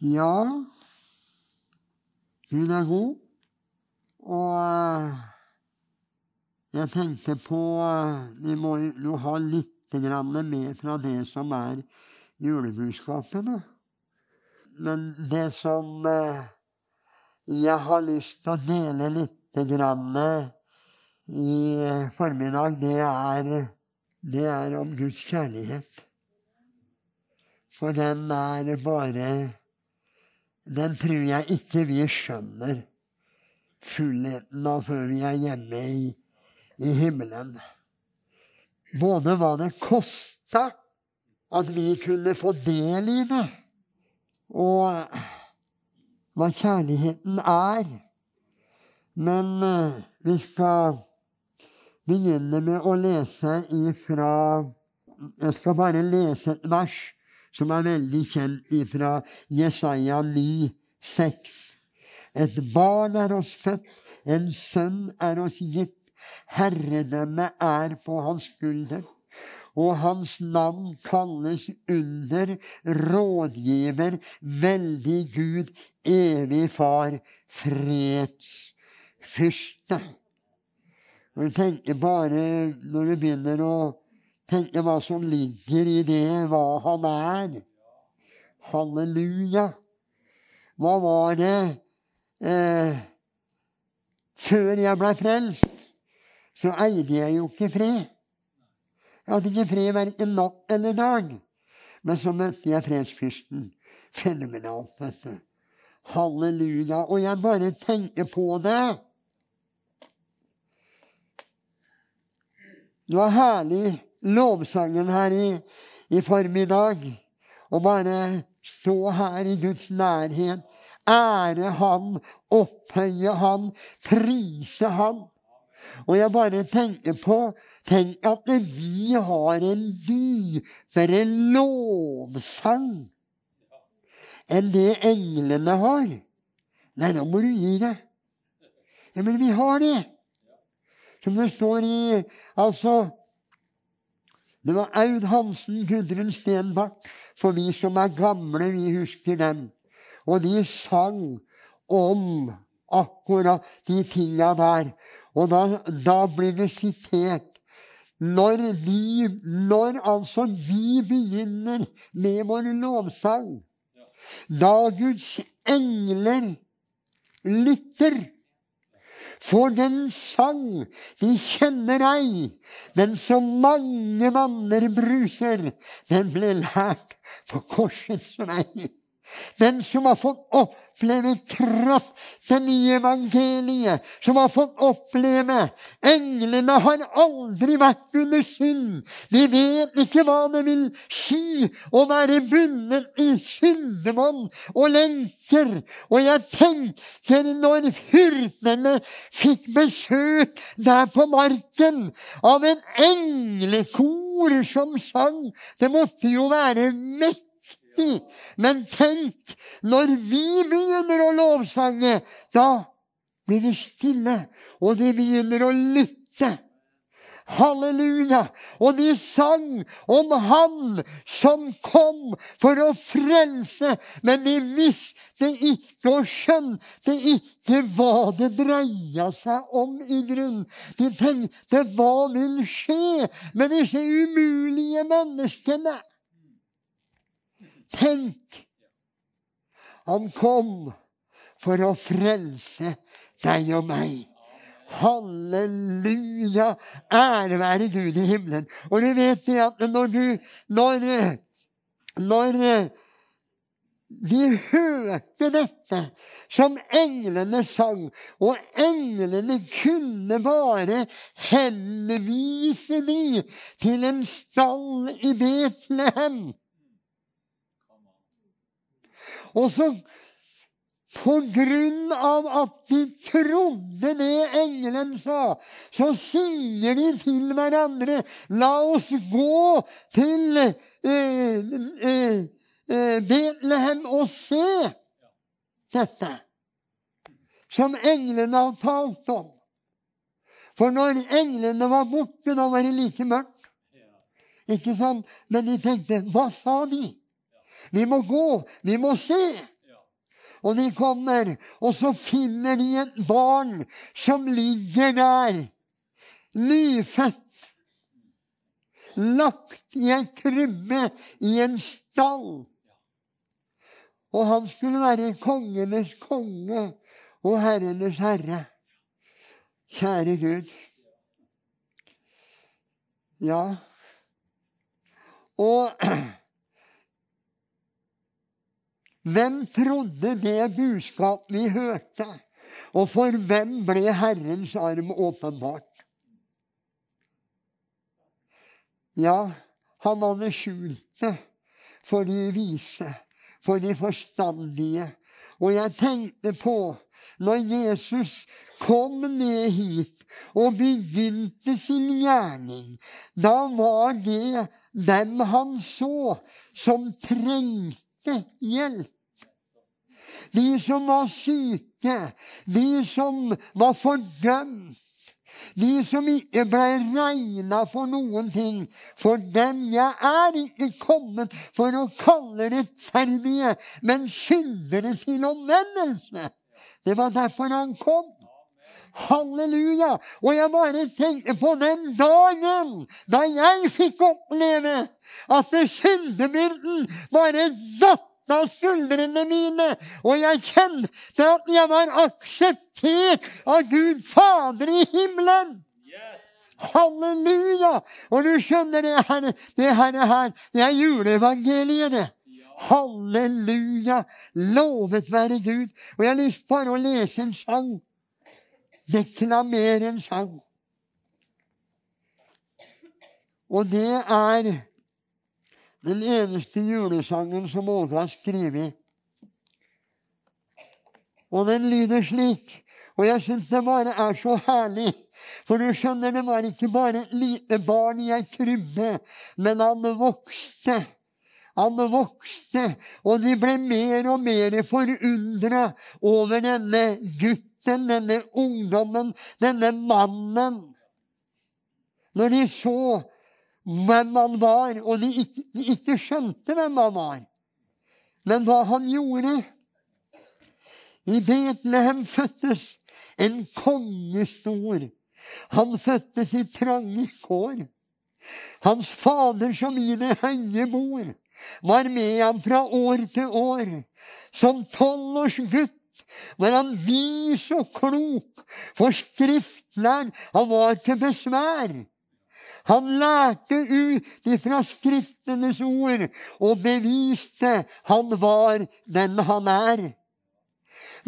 Ja, Gud er god. Og eh, jeg tenkte på eh, Vi må jo ha litt med fra det som er julebudskapet. Men det som eh, jeg har lyst til å dele litt i formiddag, det er, det er om Guds kjærlighet. For den er bare Den tror jeg ikke vi skjønner fullheten av før vi er hjemme i, i himmelen. Både hva det kosta at vi kunne få det, og hva kjærligheten er. Men uh, vi skal begynne med å lese ifra Jeg skal bare lese et vers som er veldig kjent ifra Jesaja 9, 6. Et barn er oss født, en sønn er oss gitt. Herredømmet er på hans skulder, og hans navn kalles under, rådgiver, veldig Gud, evig far, fredsfyrste. Og tenker bare, når du begynner å tenke hva som ligger i det, hva han er Halleluja! Hva var det eh, Før jeg ble frelst, så eide jeg jo ikke fred. Jeg hadde ikke fred verken natt eller dag. Men så møtte jeg fredsfyrsten. Fenomenalt, vet du. Halleluja. Og jeg bare tenker på det. Det var herlig lovsangen her i, i formiddag. Og bare stå her i Guds nærhet, ære Han, opphøye Han, prise Han. Og jeg bare tenker på Tenk at vi har en dypere lovsang enn det englene har. Nei, da må du gi det. Ja, men vi har det. Som det står i Altså Det var Aud Hansen, Gudrun Stenbakk, for vi som er gamle, vi husker dem. Og de sang om akkurat de tinga der. Og da, da blir det sitert når vi, når altså vi begynner med vår lovsang, da Guds engler lytter for den sang vi kjenner ei, den som mange manner bruser, den ble lært på korsets vei. Den som har fått oppleve kraft til nye evangeliet, som har fått oppleve Englene har aldri vært under synd. De vet ikke hva det vil si å være bundet i syndevann og lenker. Og jeg tenker når hyrdene fikk besøk der på marken av en englekor som sang Det måtte jo være mektig viktig. Men tenk, når vi begynner å lovsange, da blir det stille, og de begynner å lytte. Halleluja! Og de sang om Han som kom for å frelse, men de visste ikke og skjønte ikke hva det dreia seg om i grunn. De tenkte hva vil skje med disse umulige menneskene? Tenk! Han kom for å frelse deg og meg. Halleluja! Ære være Gud i himmelen. Og du vet det at når du Når, når de hørte dette som englene sang, og englene kunne bare henvise de til en stall i Betlehem og så på grunn av at de trodde det engelen sa, så sier de til hverandre La oss gå til eh, eh, eh, Betlehem og se dette som englene har talt om. For når englene var borte, da var det like mørkt. Ikke sant? Men de tenkte Hva sa de? Vi må gå. Vi må se. Og de kommer, og så finner de et barn som ligger der, nyfødt, lagt i en krybbe i en stall. Og han skulle være kongenes konge og herrenes herre. Kjære Gud. Ja. Og hvem trodde det budskapet vi hørte? Og for hvem ble Herrens arm åpenbart? Ja, han hadde skjult det for de vise, for de forstandige. Og jeg tenkte på når Jesus kom ned hit og begynte sin gjerning, da var det dem han så, som trengte hjelp. De som var syke, de som var fordømt, de som ikke ble regna for noen ting. For dem jeg er ikke kommet for å kalle rettferdige, men skyldere til omvendelse. Det var derfor han kom. Halleluja! Og jeg bare tenkte på den dagen da jeg fikk oppleve at syndebyrden bare datt av skuldrene mine, og jeg kjente at jeg var akseptert av Gud Fader i himmelen. Halleluja! Og du skjønner, det her, det her, her det er juleevangeliet, det. Halleluja! Lovet være Gud. Og jeg har lyst bare å lese en sang. Deklamere en sang. Og det er den eneste julesangen som Åge har skrevet. Og den lyder slik. Og jeg syns det bare er så herlig. For du skjønner, det var ikke bare et lite barn i ei krybbe, men han vokste. Han vokste, og de ble mer og mer forundra over denne gutten, denne ungdommen, denne mannen. Når de så hvem han var, og de ikke, de ikke skjønte hvem han var. Men hva han gjorde I Betlehem fødtes en kongestor. Han fødtes i trange kår. Hans fader, som i det høye bor, var med ham fra år til år. Som tolvårs var han vis og klok, for skriftlærd han var til besvær. Han lærte ut ifra Skriftenes ord og beviste han var den han er.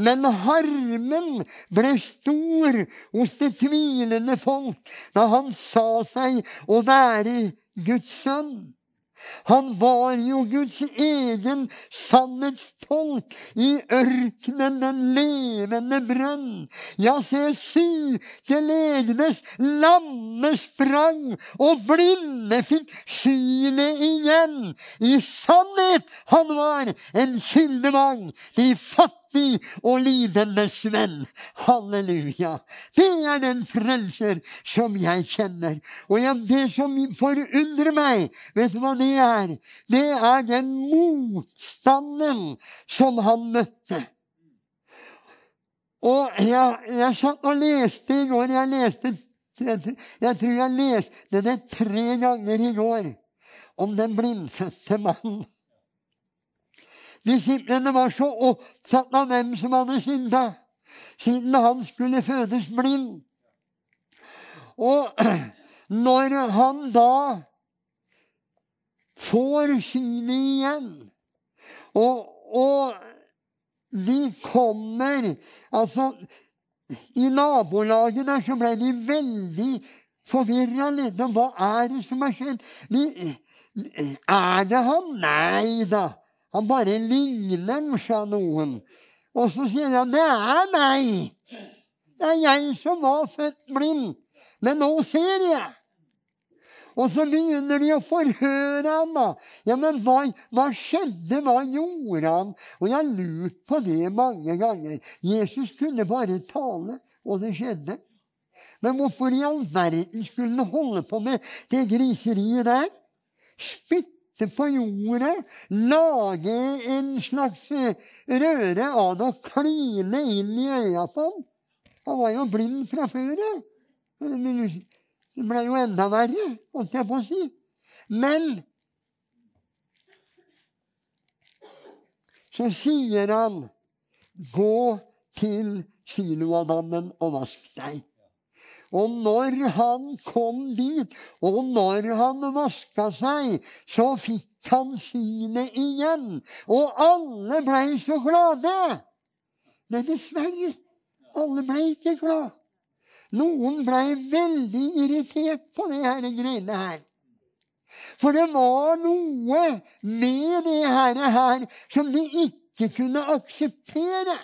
Men harmen ble stor hos det tvilende folk da han sa seg å være Guds sønn. Han var jo Guds egen sannhetstolk i ørkenen, den levende brønn. Ja, se, syke legenes lamme sprang, og blinde fikk synet igjen. I sannhet han var en kildemang. de fattige og lidendes venn. Halleluja. Det er den frelser som jeg kjenner. Og det som forundrer meg, vet du hva det er? Det er den motstanden som han møtte. Og jeg, jeg satt og leste i går. Jeg leste jeg tror jeg leste det tre ganger i går om den blindfødte mannen. Disiplene var så opptatt av hvem som hadde synda, siden han skulle fødes blind. Og når han da får synet igjen, og, og de kommer Altså, i nabolaget der så ble de veldig forvirra. Hva er det som har skjedd? Vi, er det han? Nei da. Han bare ligner sa noen. Og så sier han, 'Det er meg. Det er jeg som var født blind. Men nå ser jeg.' Og så begynner de å forhøre ham. Ja, men hva, hva, skjedde? Hva gjorde han? Og jeg har lurt på det mange ganger. Jesus kunne bare tale, og det skjedde. Men hvorfor i all verden skulle han holde på med det griseriet der? Spytt ute på jordet lage en slags røre av det og kline inn i øya på ham. Han var jo blind fra før av. Det ble jo enda verre, holdt jeg på å si. Men så sier han, gå til Siloadammen og vask deg. Og når han kom dit, og når han vaska seg, så fikk han synet igjen. Og alle blei så glade. Men dessverre, alle blei ikke glade. Noen blei veldig irritert på det her greiene her. For det var noe med det her, som de ikke kunne akseptere.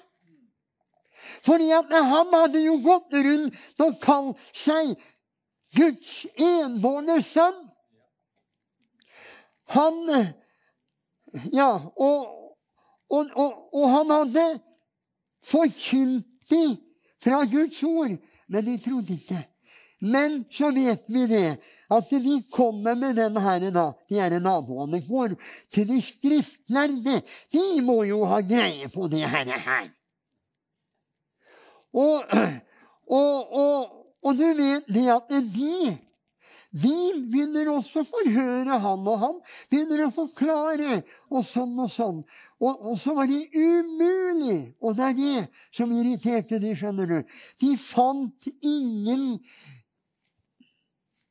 Fordi at han hadde jo gått rundt og kalt seg Guds enbårne sønn. Han Ja, og, og, og, og han hadde forkynt dem fra Guds ord, men de trodde ikke. Men så vet vi det, at de kommer med den her, da, de her naboene våre, til de skriftlærde. De må jo ha greie på det her. her. Og, og, og, og du vet det at de de begynner også å forhøre han, og han begynner å forklare, og sånn og sånn. Og, og, så var det umulig, og det er det som irriterte de, skjønner du. De fant ingen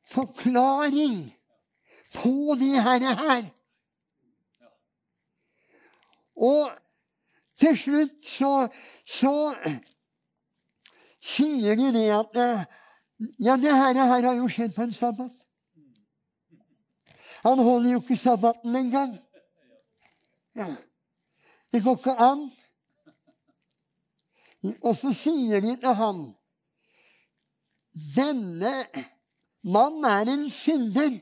forklaring på det herre her. Og til slutt så, så sier de det at eh, Ja, det her, her har jo skjedd på en sabbat. Han holder jo ikke sabbaten engang. Ja. Det går ikke an. Og så sier de til han Denne mannen er en synder,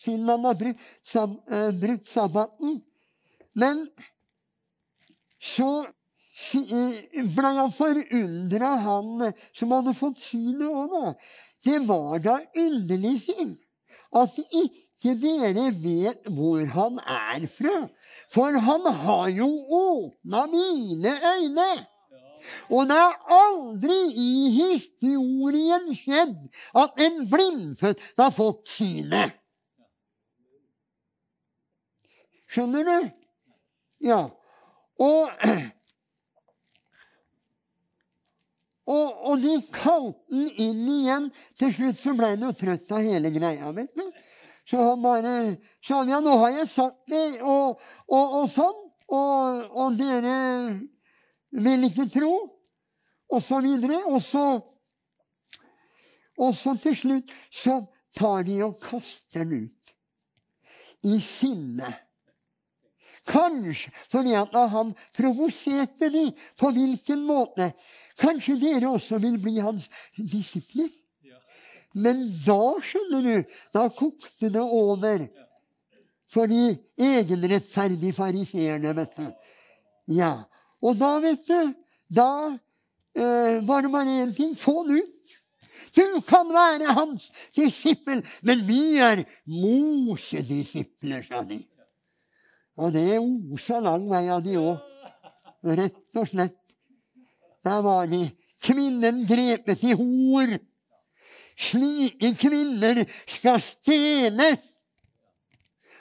siden han har brukt, sab uh, brutt sabbaten. Men så ble han forundra, han som hadde fått synet òg, da. Det var da underlig, syn at ikke dere vet hvor han er fra. For han har jo åpna mine øyne. Og det har aldri i historien skjedd at en blindfødt har fått synet. Skjønner du? Ja. Og Og, og, de kalte den inn igjen. Til slutt så ble han jo trøtt av hele greia. vet du. Så han bare sa ja, nå har jeg sagt det, og, og, og sånn. Og, og, dere vil ikke tro. Og så videre. Og så, og så til slutt så tar de og kaster den ut. I sinne. Kanskje fordi at han provoserte dem. På hvilken måte? Kanskje dere også vil bli hans disipler? Men da, skjønner du, da kokte det over for de egenrettferdige fariseerne, vet du. Ja. Og da, vet du, da eh, var det bare én ting få den ut. Du kan være hans disippel, men vi er Mosedisipler, sa de. Og det osa lang vei av de òg. Rett og slett. Der var de. Kvinnen drepes i hor. Slike kvinner skal stenes.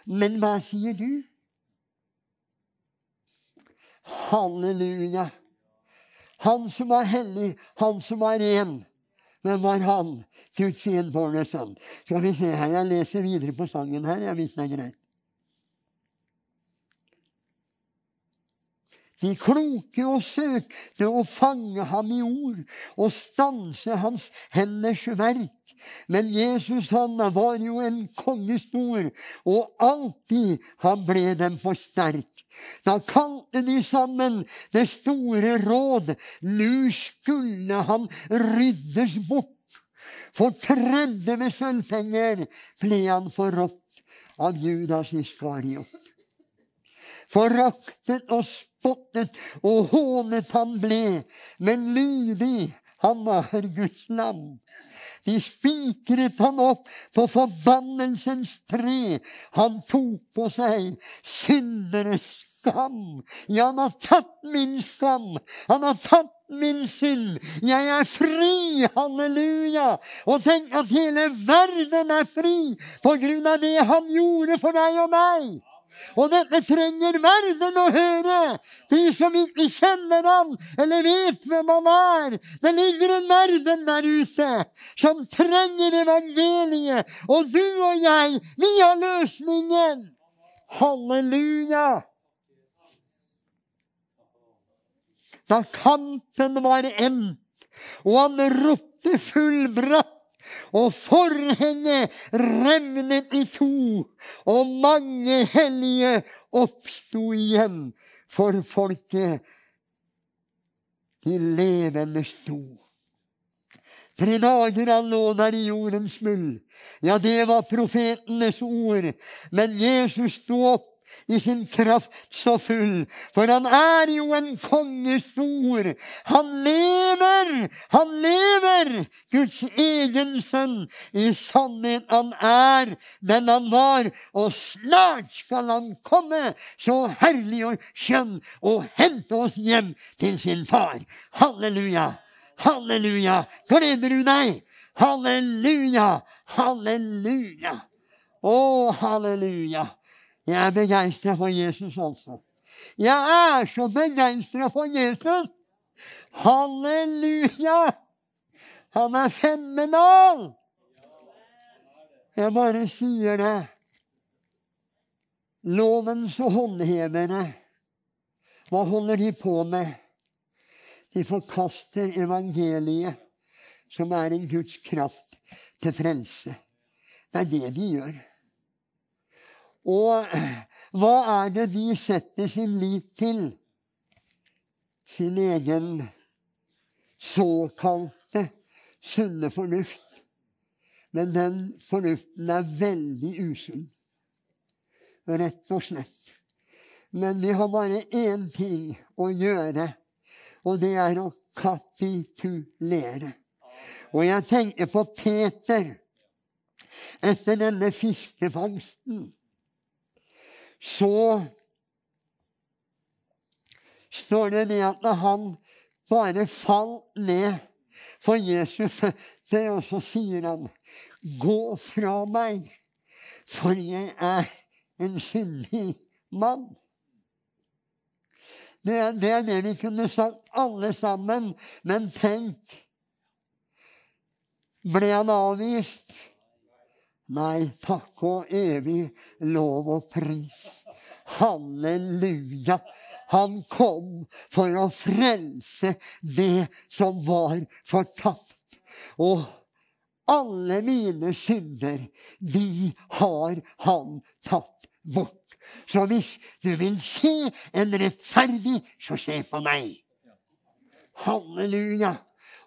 Men hva sier du? Halleluja. Han som var hellig, han som var ren. Hvem var han? Guds enbårne sønn. Skal vi se her, Jeg leser videre på sangen her, hvis det er greit. De kloke og søkte å fange ham i ord og stanse hans henders verk. Men Jesus han var jo en kongestor, og alltid han ble dem for sterk. Da kalte de sammen det store råd. Nå skulle han ryddes bort. For tredje med sølvpenger ble han forrådt av Judas Iskariot. Foraktet og spottet og hånet han ble, men lydig Han var Guds lam. De spikret han opp på forbannelsens tre. Han tok på seg synderes skam. Ja, han har tatt min skam. Han har tatt min synd. Jeg er fri, halleluja! Og tenk at hele verden er fri på grunn av det han gjorde for deg og meg. Og dette trenger verden å høre, de som ikke kjenner ham eller vet hvem han er. Det ligger en verden der ute som trenger evangeliet, og du og jeg, vi har løsningen. Halleluja! Da kampen var endt, og han ropte fullbrakt og forhenget revnet i to, og mange hellige oppsto igjen for folket. De levende sto. Tre dager han lå der i jordens muld. Ja, det var profetenes ord. Men Jesus sto opp i sin kraft så full. For han er jo en kongestor. Han lever! Han lever! Guds egen sønn. I sannhet han er den han var, og snart skal han komme, så herlig og skjønn, og hente oss hjem til sin far. Halleluja! Halleluja! Gleder du deg? Halleluja! Halleluja! Å, halleluja! Jeg er begeistra for Jesus, altså. Jeg er så begeistra for Jesus! Halleluja! Han er fenomenal! Jeg bare sier det. Lovens håndhevere, hva holder de på med? De forkaster evangeliet, som er en Guds kraft til frelse. Det er det de gjør. Og hva er det de setter sin lit til? Sin egen såkalte sunne fornuft. Men den fornuften er veldig usunn. Rett og slett. Men vi har bare én ting å gjøre, og det er å kapitulere. Og jeg tenker på Peter etter denne fiskefangsten så står det det at han bare falt ned for Jesus det, og så sier han, 'Gå fra meg, for jeg er en syndig mann'. Det, det er det vi kunne sagt alle sammen, men tenk Ble han avvist? Nei, takk og evig lov og pris. Halleluja. Han kom for å frelse det som var fortapt. Og alle mine synder, de har han tatt bort. Så hvis du vil se en rettferdig, så se på meg. Halleluja.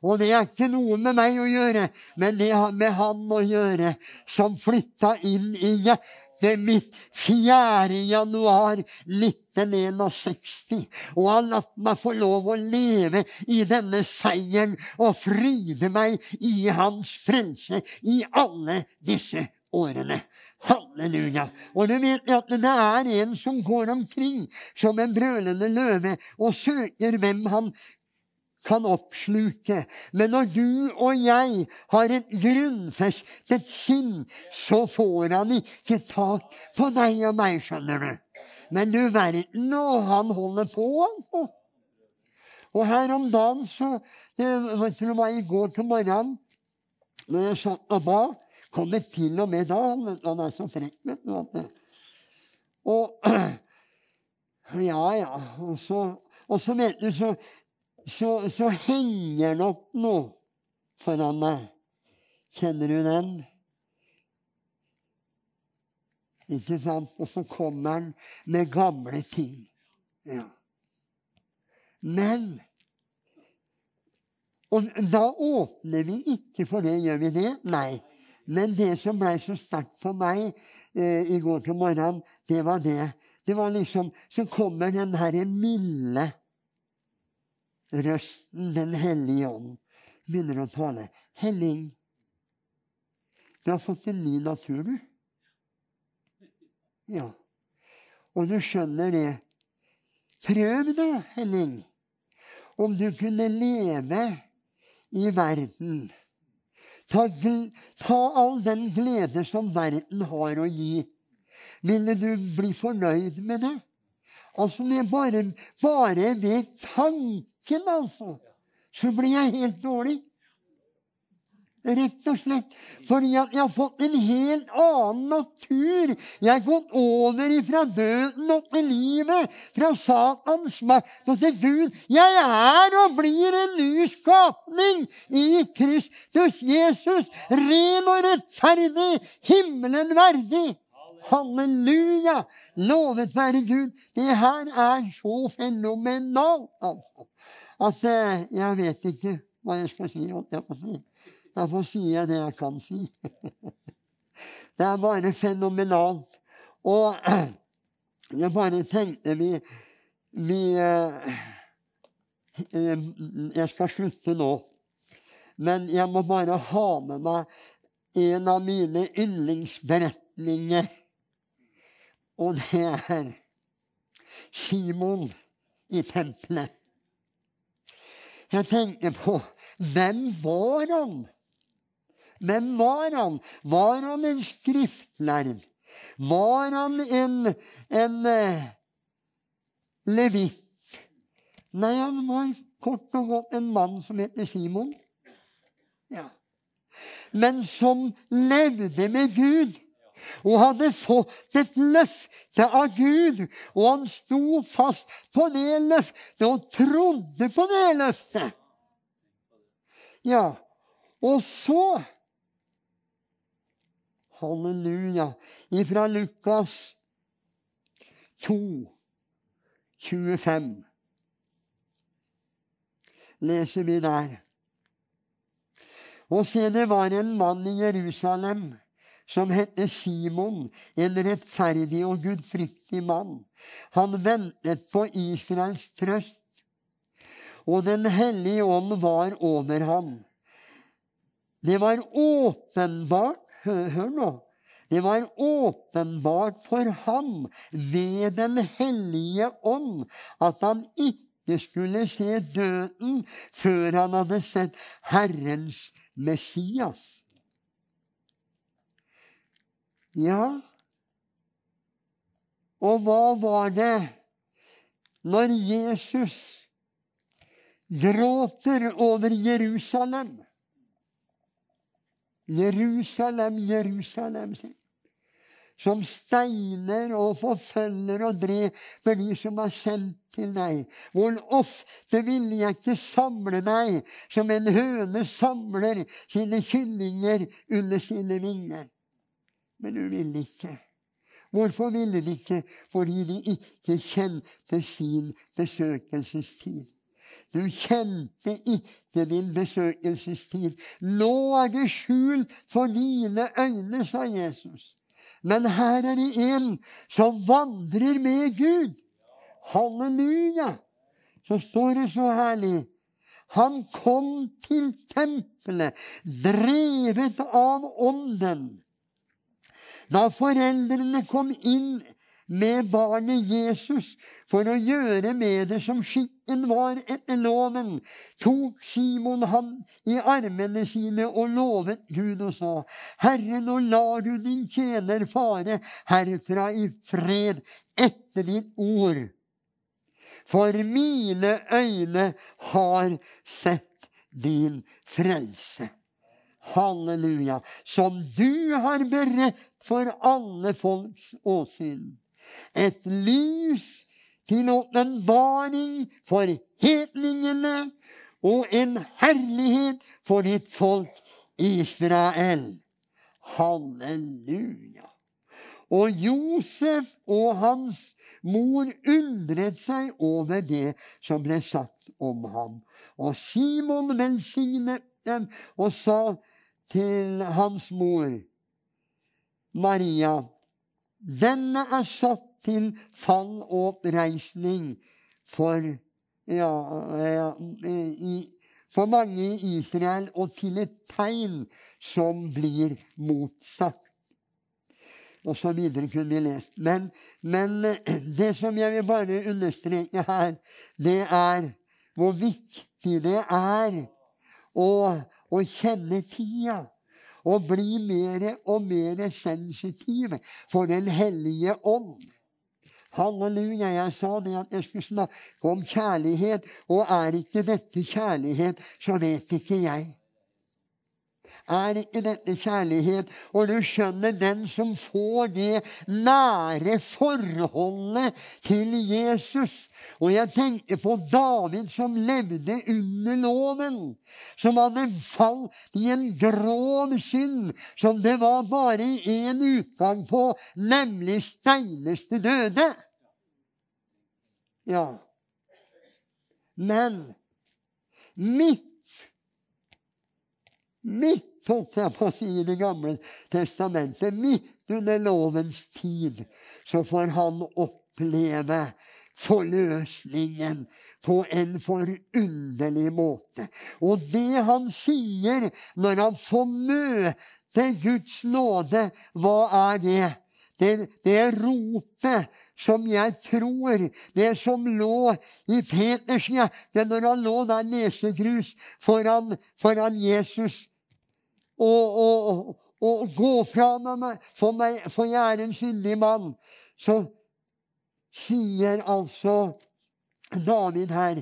Og det er ikke noe med meg å gjøre, men det har med han å gjøre, som flytta inn i hjertet mitt 4. januar 1961. Og har latt meg få lov å leve i denne seieren og fryde meg i hans frelse i alle disse årene. Halleluja. Og du vet at det er en som går omkring som en brølende løve og søker hvem han kan oppsluke. Men når du og jeg har et grunnfestet sinn, så får han ikke tak på deg og meg, skjønner du. Men du verden, og han holder på, altså. Og her om dagen så Det vet du, var i går til morgenen når jeg satt og ba. Kommer til og med da. Han er så frekk, vet du. Og Ja, ja. Og så, og så vet du, så så, så henger det opp noe foran meg. Kjenner du den? Ikke sant? Og så kommer han med gamle ting. Ja. Men Og da åpner vi ikke for det, gjør vi det? Nei. Men det som ble så sterkt for meg eh, i går til morgenen, det var det. Det var liksom Så kommer den herre milde røsten Den hellige ånd. begynner å tale. Henning, du har fått en ny natur, du. Ja. Og du skjønner det. Prøv da, Henning, om du kunne leve i verden. Ta, ta all den glede som verden har å gi. Ville du bli fornøyd med det? Altså med bare, bare ved tanken, altså, så blir jeg helt dårlig. Rett og slett fordi at jeg har fått en helt annen natur. Jeg har fått over fra døden opp til livet, fra Satans makt og til Gud. Jeg er og blir en ny skapning i Kristus Jesus. Ren og rettferdig, himmelen verdig. Halleluja! Lovet være Gud. Det her er så fenomenalt, altså. At eh, jeg vet ikke hva jeg skal si. Jeg si. Derfor sier jeg det jeg kan si. Det er bare fenomenalt. Og jeg bare tenkte vi, vi eh, eh, Jeg skal slutte nå. Men jeg må bare ha med meg en av mine yndlingsberetninger. Og det er Simon i tempelet. Jeg tenker på hvem var han? Hvem var han? Var han en skriftlærd? Var han en, en uh, levitt? Nei, han var kort og godt en mann som heter Simon. Ja. Men som levde med Gud og hadde fått et løfte av Gud. Og han sto fast på det løftet og trodde på det løftet. Ja, og så Halleluja. Ifra Lukas 2, 25 leser vi der. Og se, det var en mann i Jerusalem som hette Simon, en rettferdig og gudfryktig mann. Han ventet på Israels trøst, og Den hellige ånd var over ham. Det var åpenbart Hør, hør nå. Det var åpenbart for ham ved Den hellige ånd at han ikke skulle se døden før han hadde sett Herrens Messias. Ja, og hva var det når Jesus gråter over Jerusalem? Jerusalem, Jerusalem, som steiner og forfølger og dreper de som er sendt til deg. Hvor ofte ville jeg ikke samle deg som en høne samler sine kyllinger under sine vinger men hun ville ikke. Hvorfor ville de ikke? Fordi de ikke kjente sin besøkelsestid. Du kjente ikke din besøkelsestid. Nå er det skjult for dine øyne, sa Jesus. Men her er det en som vandrer med Gud. Halleluja! Så står det så herlig. Han kom til tempelet, drevet av Ånden. Da foreldrene kom inn med barnet Jesus for å gjøre med det som skikken var etter loven, tok Simon ham i armene sine og lovet Gud og sa, Herre, nå lar du din tjener fare herfra i fred etter ditt ord. For mine øyne har sett din frelse. Halleluja. Som du har beredt for alle folks åsyn. Et lys til åpenbaring for hedningene og en herlighet for ditt folk Israel. Halleluja. Og Josef og hans mor undret seg over det som ble sagt om ham. Og Simon velsignet dem og sa til hans mor Maria. Denne er satt til fall og oppreisning for ja, for mange i Israel og til et tegn som blir motsatt. Og så videre kunne vi lest. Men, men det som jeg vil bare understreke her, det er hvor viktig det er å, å kjenne tida og bli mer og mer sensitiv for Den hellige ånd. Halleluja. Jeg sa det at jeg skulle snakke om kjærlighet, og er ikke dette kjærlighet, så vet ikke jeg. Er ikke dette kjærlighet? Og du skjønner, den som får det nære forholdet til Jesus Og jeg tenker på David som levde under loven. Som hadde falt i en grov synd som det var bare én utgang på, nemlig steines til døde. Ja. Men mitt midt jeg på å si i Det gamle testamentet, midt under lovens tid, så får han oppleve forløsningen på en forunderlig måte. Og det han sier når han får møte Guds nåde, hva er det? Det, det ropet som jeg tror Det som lå i Peters hjerte når han lå der nesegrus foran, foran Jesus og, og, gå fra meg, for, meg, for jeg er en skyldig mann, så sier altså David her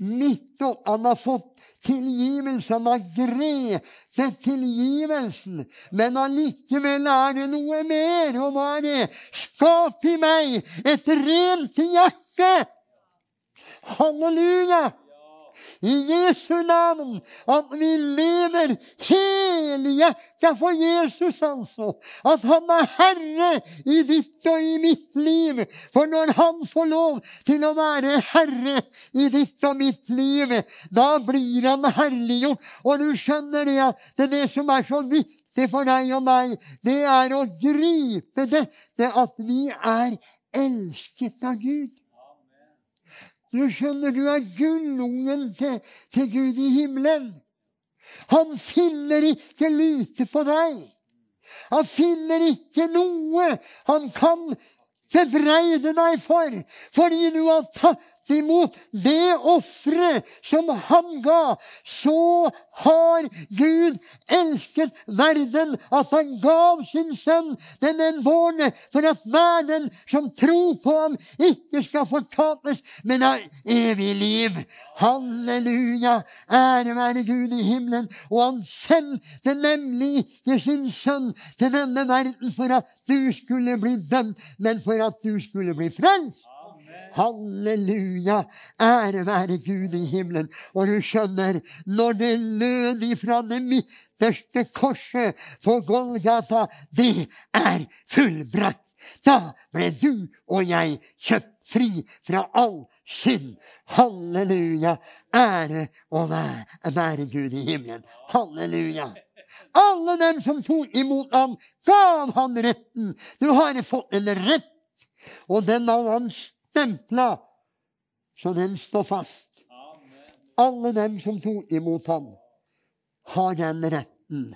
midt opp Han har fått tilgivelse. Han har grepet tilgivelsen. Men allikevel er det noe mer. Og hva er det? Skap i meg et rent hjerte! Halleluja! I Jesu navn at vi lever helhjertet for Jesus, altså. At han er herre i ditt og i mitt liv. For når han får lov til å være herre i ditt og mitt liv, da blir han herliggjort. Og du skjønner det at det er det som er så viktig for deg og meg, det er å gripe det, det at vi er elsket av Gud. Du skjønner, du er gullungen til, til Gud i himmelen. Han finner ikke lite på deg. Han finner ikke noe han kan bebreide deg for, fordi du har tatt imot det offeret som han ga, så har Gud elsket verden at han gav sin sønn, den enbårne, for at hver den som tror på ham, ikke skal fortapes, men har evig liv. Halleluja! Ære være Gud i himmelen. Og han sendte nemlig ikke sin sønn til denne verden for at du skulle bli dømt, men for at du skulle bli frelst. Halleluja! Ære være Gud i himmelen. Og du skjønner, når det lød ifra det midterste korset på Golgata, det er fullbrakt. Da ble du og jeg kjøpt fri fra all synd. Halleluja! Ære og være, Gud i himmelen. Halleluja! Alle dem som tok imot ham, gav han retten. Du har fått en rett, og den av hans stempla så den står fast. Alle dem som tok imot ham, har den retten.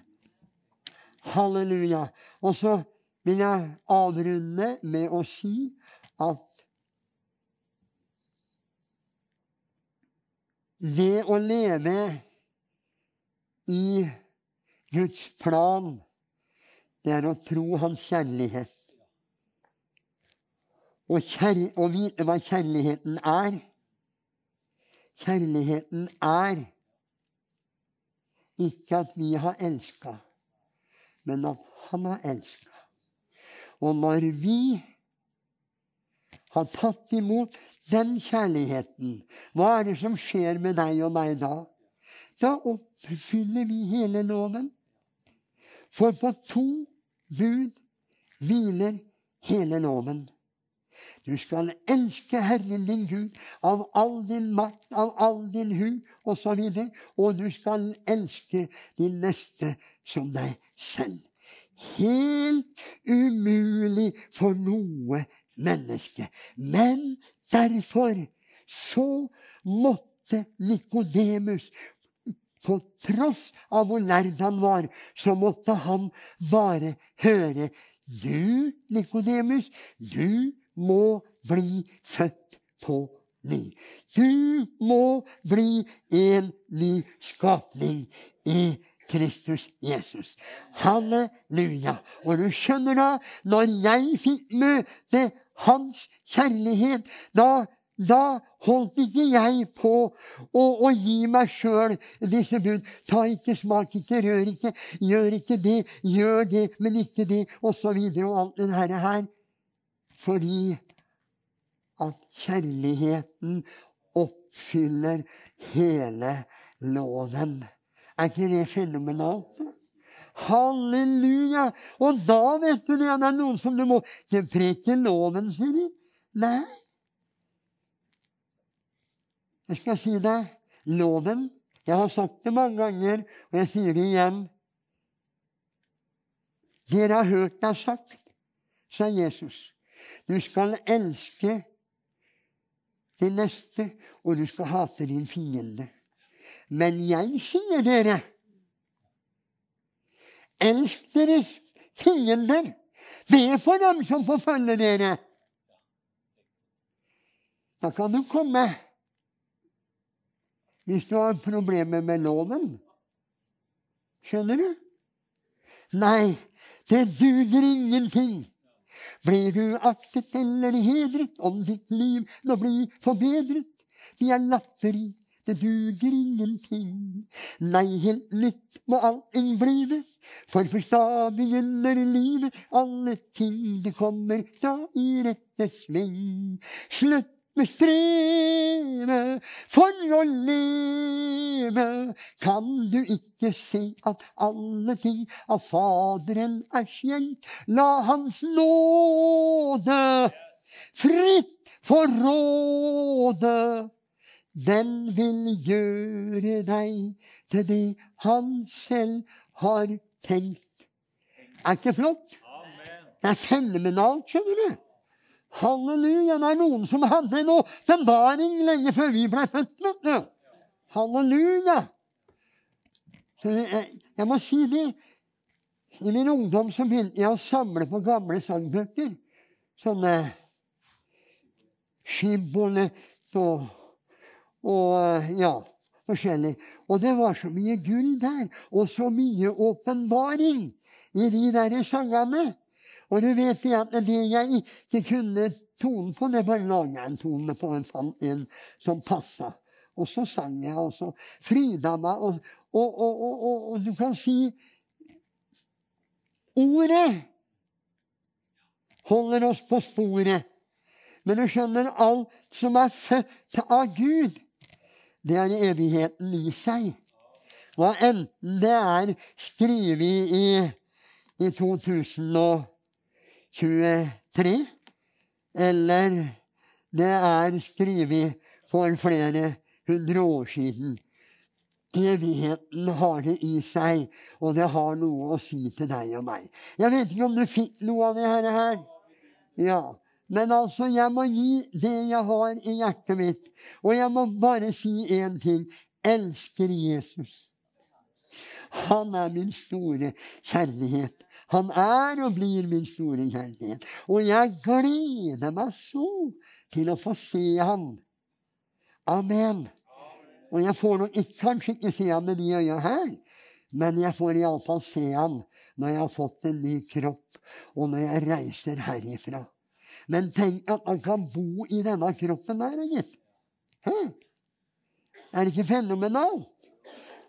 Halleluja. Og så vil jeg avrunde med å si at det å leve i Guds plan, det er å tro Hans kjærlighet og, å vite hva kjærligheten er. Kjærligheten er ikke at vi har elska, men at han har elska. Og når vi har tatt imot den kjærligheten, hva er det som skjer med deg og meg da? Da oppfyller vi hele loven. For på to bud hviler hele loven. Du skal elske Herren din Gud av all din makt, av all din hu osv. Og, og du skal elske din neste som deg selv. Helt umulig for noe menneske. Men derfor så måtte Nikodemus på tross av hvor lærd han var, så måtte han bare høre Du, Nikodemus, du må bli født på ny. Du må bli en ny skapning i Kristus Jesus. Halleluja. Og du skjønner da, når jeg fikk møte hans kjærlighet, da da holdt ikke jeg på å, å gi meg sjøl disse bud. Ta ikke, smak ikke, rør ikke, gjør ikke det, gjør det, men ikke det, osv. Og, og alt det her. Fordi at kjærligheten oppfyller hele loven. Er ikke det fenomenalt? Halleluja! Og da vet du det, det er noen som du må ikke loven, sier de. Nei. Jeg skal si deg loven. Jeg har sagt det mange ganger, og jeg sier det igjen. Dere har hørt deg sagt, sa Jesus. Du skal elske din neste, og du skal hate din fiende. Men jeg sier dere, elsk deres fiender. Be for dem som forfølger dere. Da kan du komme hvis du har problemer med loven. Skjønner du? Nei, det duger ingenting. Blir du affet eller hedret om ditt liv nå blir forbedret? De er latteri, det duger ingenting. Nei, helt nytt må allting blive, for forstadig under livet alle ting det kommer da i rette sving. Slutt med streve for å leve. Kan du ikke se at alle ting av Faderen er skjent La Hans nåde fritt få råde. Den vil gjøre deg til det han selv har tenkt. Er ikke flott? Det er fenomenalt, skjønner du. Halleluja! Det er noen som hadde en åpenbaring lenge før vi ble født. vet du. Halleluja! Jeg, jeg må si det. I min ungdom så begynte jeg å samle på gamle sangbøker. Sånne skibolett og, og ja, forskjellig. Og det var så mye gull der, og så mye åpenbaring i de der sangene. Og du vet at det jeg ikke kunne tonen på, det bare laga jeg en tone på. Jeg fant en som passa. Og så sang jeg, og så fryda meg. Og, og, og, og, du kan si Ordet holder oss på sporet. Men du skjønner, alt som er født av Gud, det er evigheten i seg. Hva enten det er skrevet i, i 2000 og 23, eller det er skrevet for flere hundre år siden. Evigheten har det i seg, og det har noe å si til deg og meg. Jeg vet ikke om du fikk noe av det her. Ja, Men altså, jeg må gi det jeg har i hjertet mitt. Og jeg må bare si én ting. Elsker Jesus. Han er min store kjærlighet. Han er og blir min store kjærlighet. Og jeg gleder meg så til å få se ham. Amen. Og jeg får nok ikke, kanskje ikke se ham med de øya her, men jeg får iallfall se ham når jeg har fått en ny kropp, og når jeg reiser herifra. Men tenk at man kan bo i denne kroppen der, gitt. Er det ikke fenomenalt?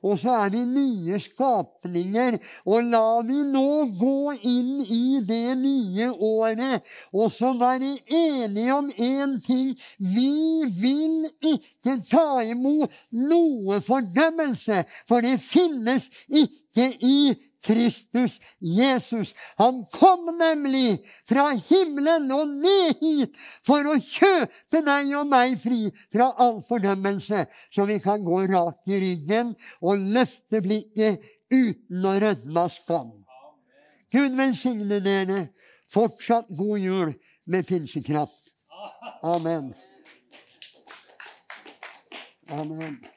Og så er vi nye skapninger. Og la vi nå gå inn i det nye året og så være enige om én ting. Vi vil ikke ta imot noe fordømmelse, for det finnes ikke i Kristus Jesus. Han kom nemlig fra himmelen og ned hit for å kjøpe deg og meg fri fra all fordømmelse, så vi kan gå rakt i ryggen og løfte blikket uten å rødme av skam. Gud velsigne dere. Fortsatt god jul med pinsekraft. Amen. Amen.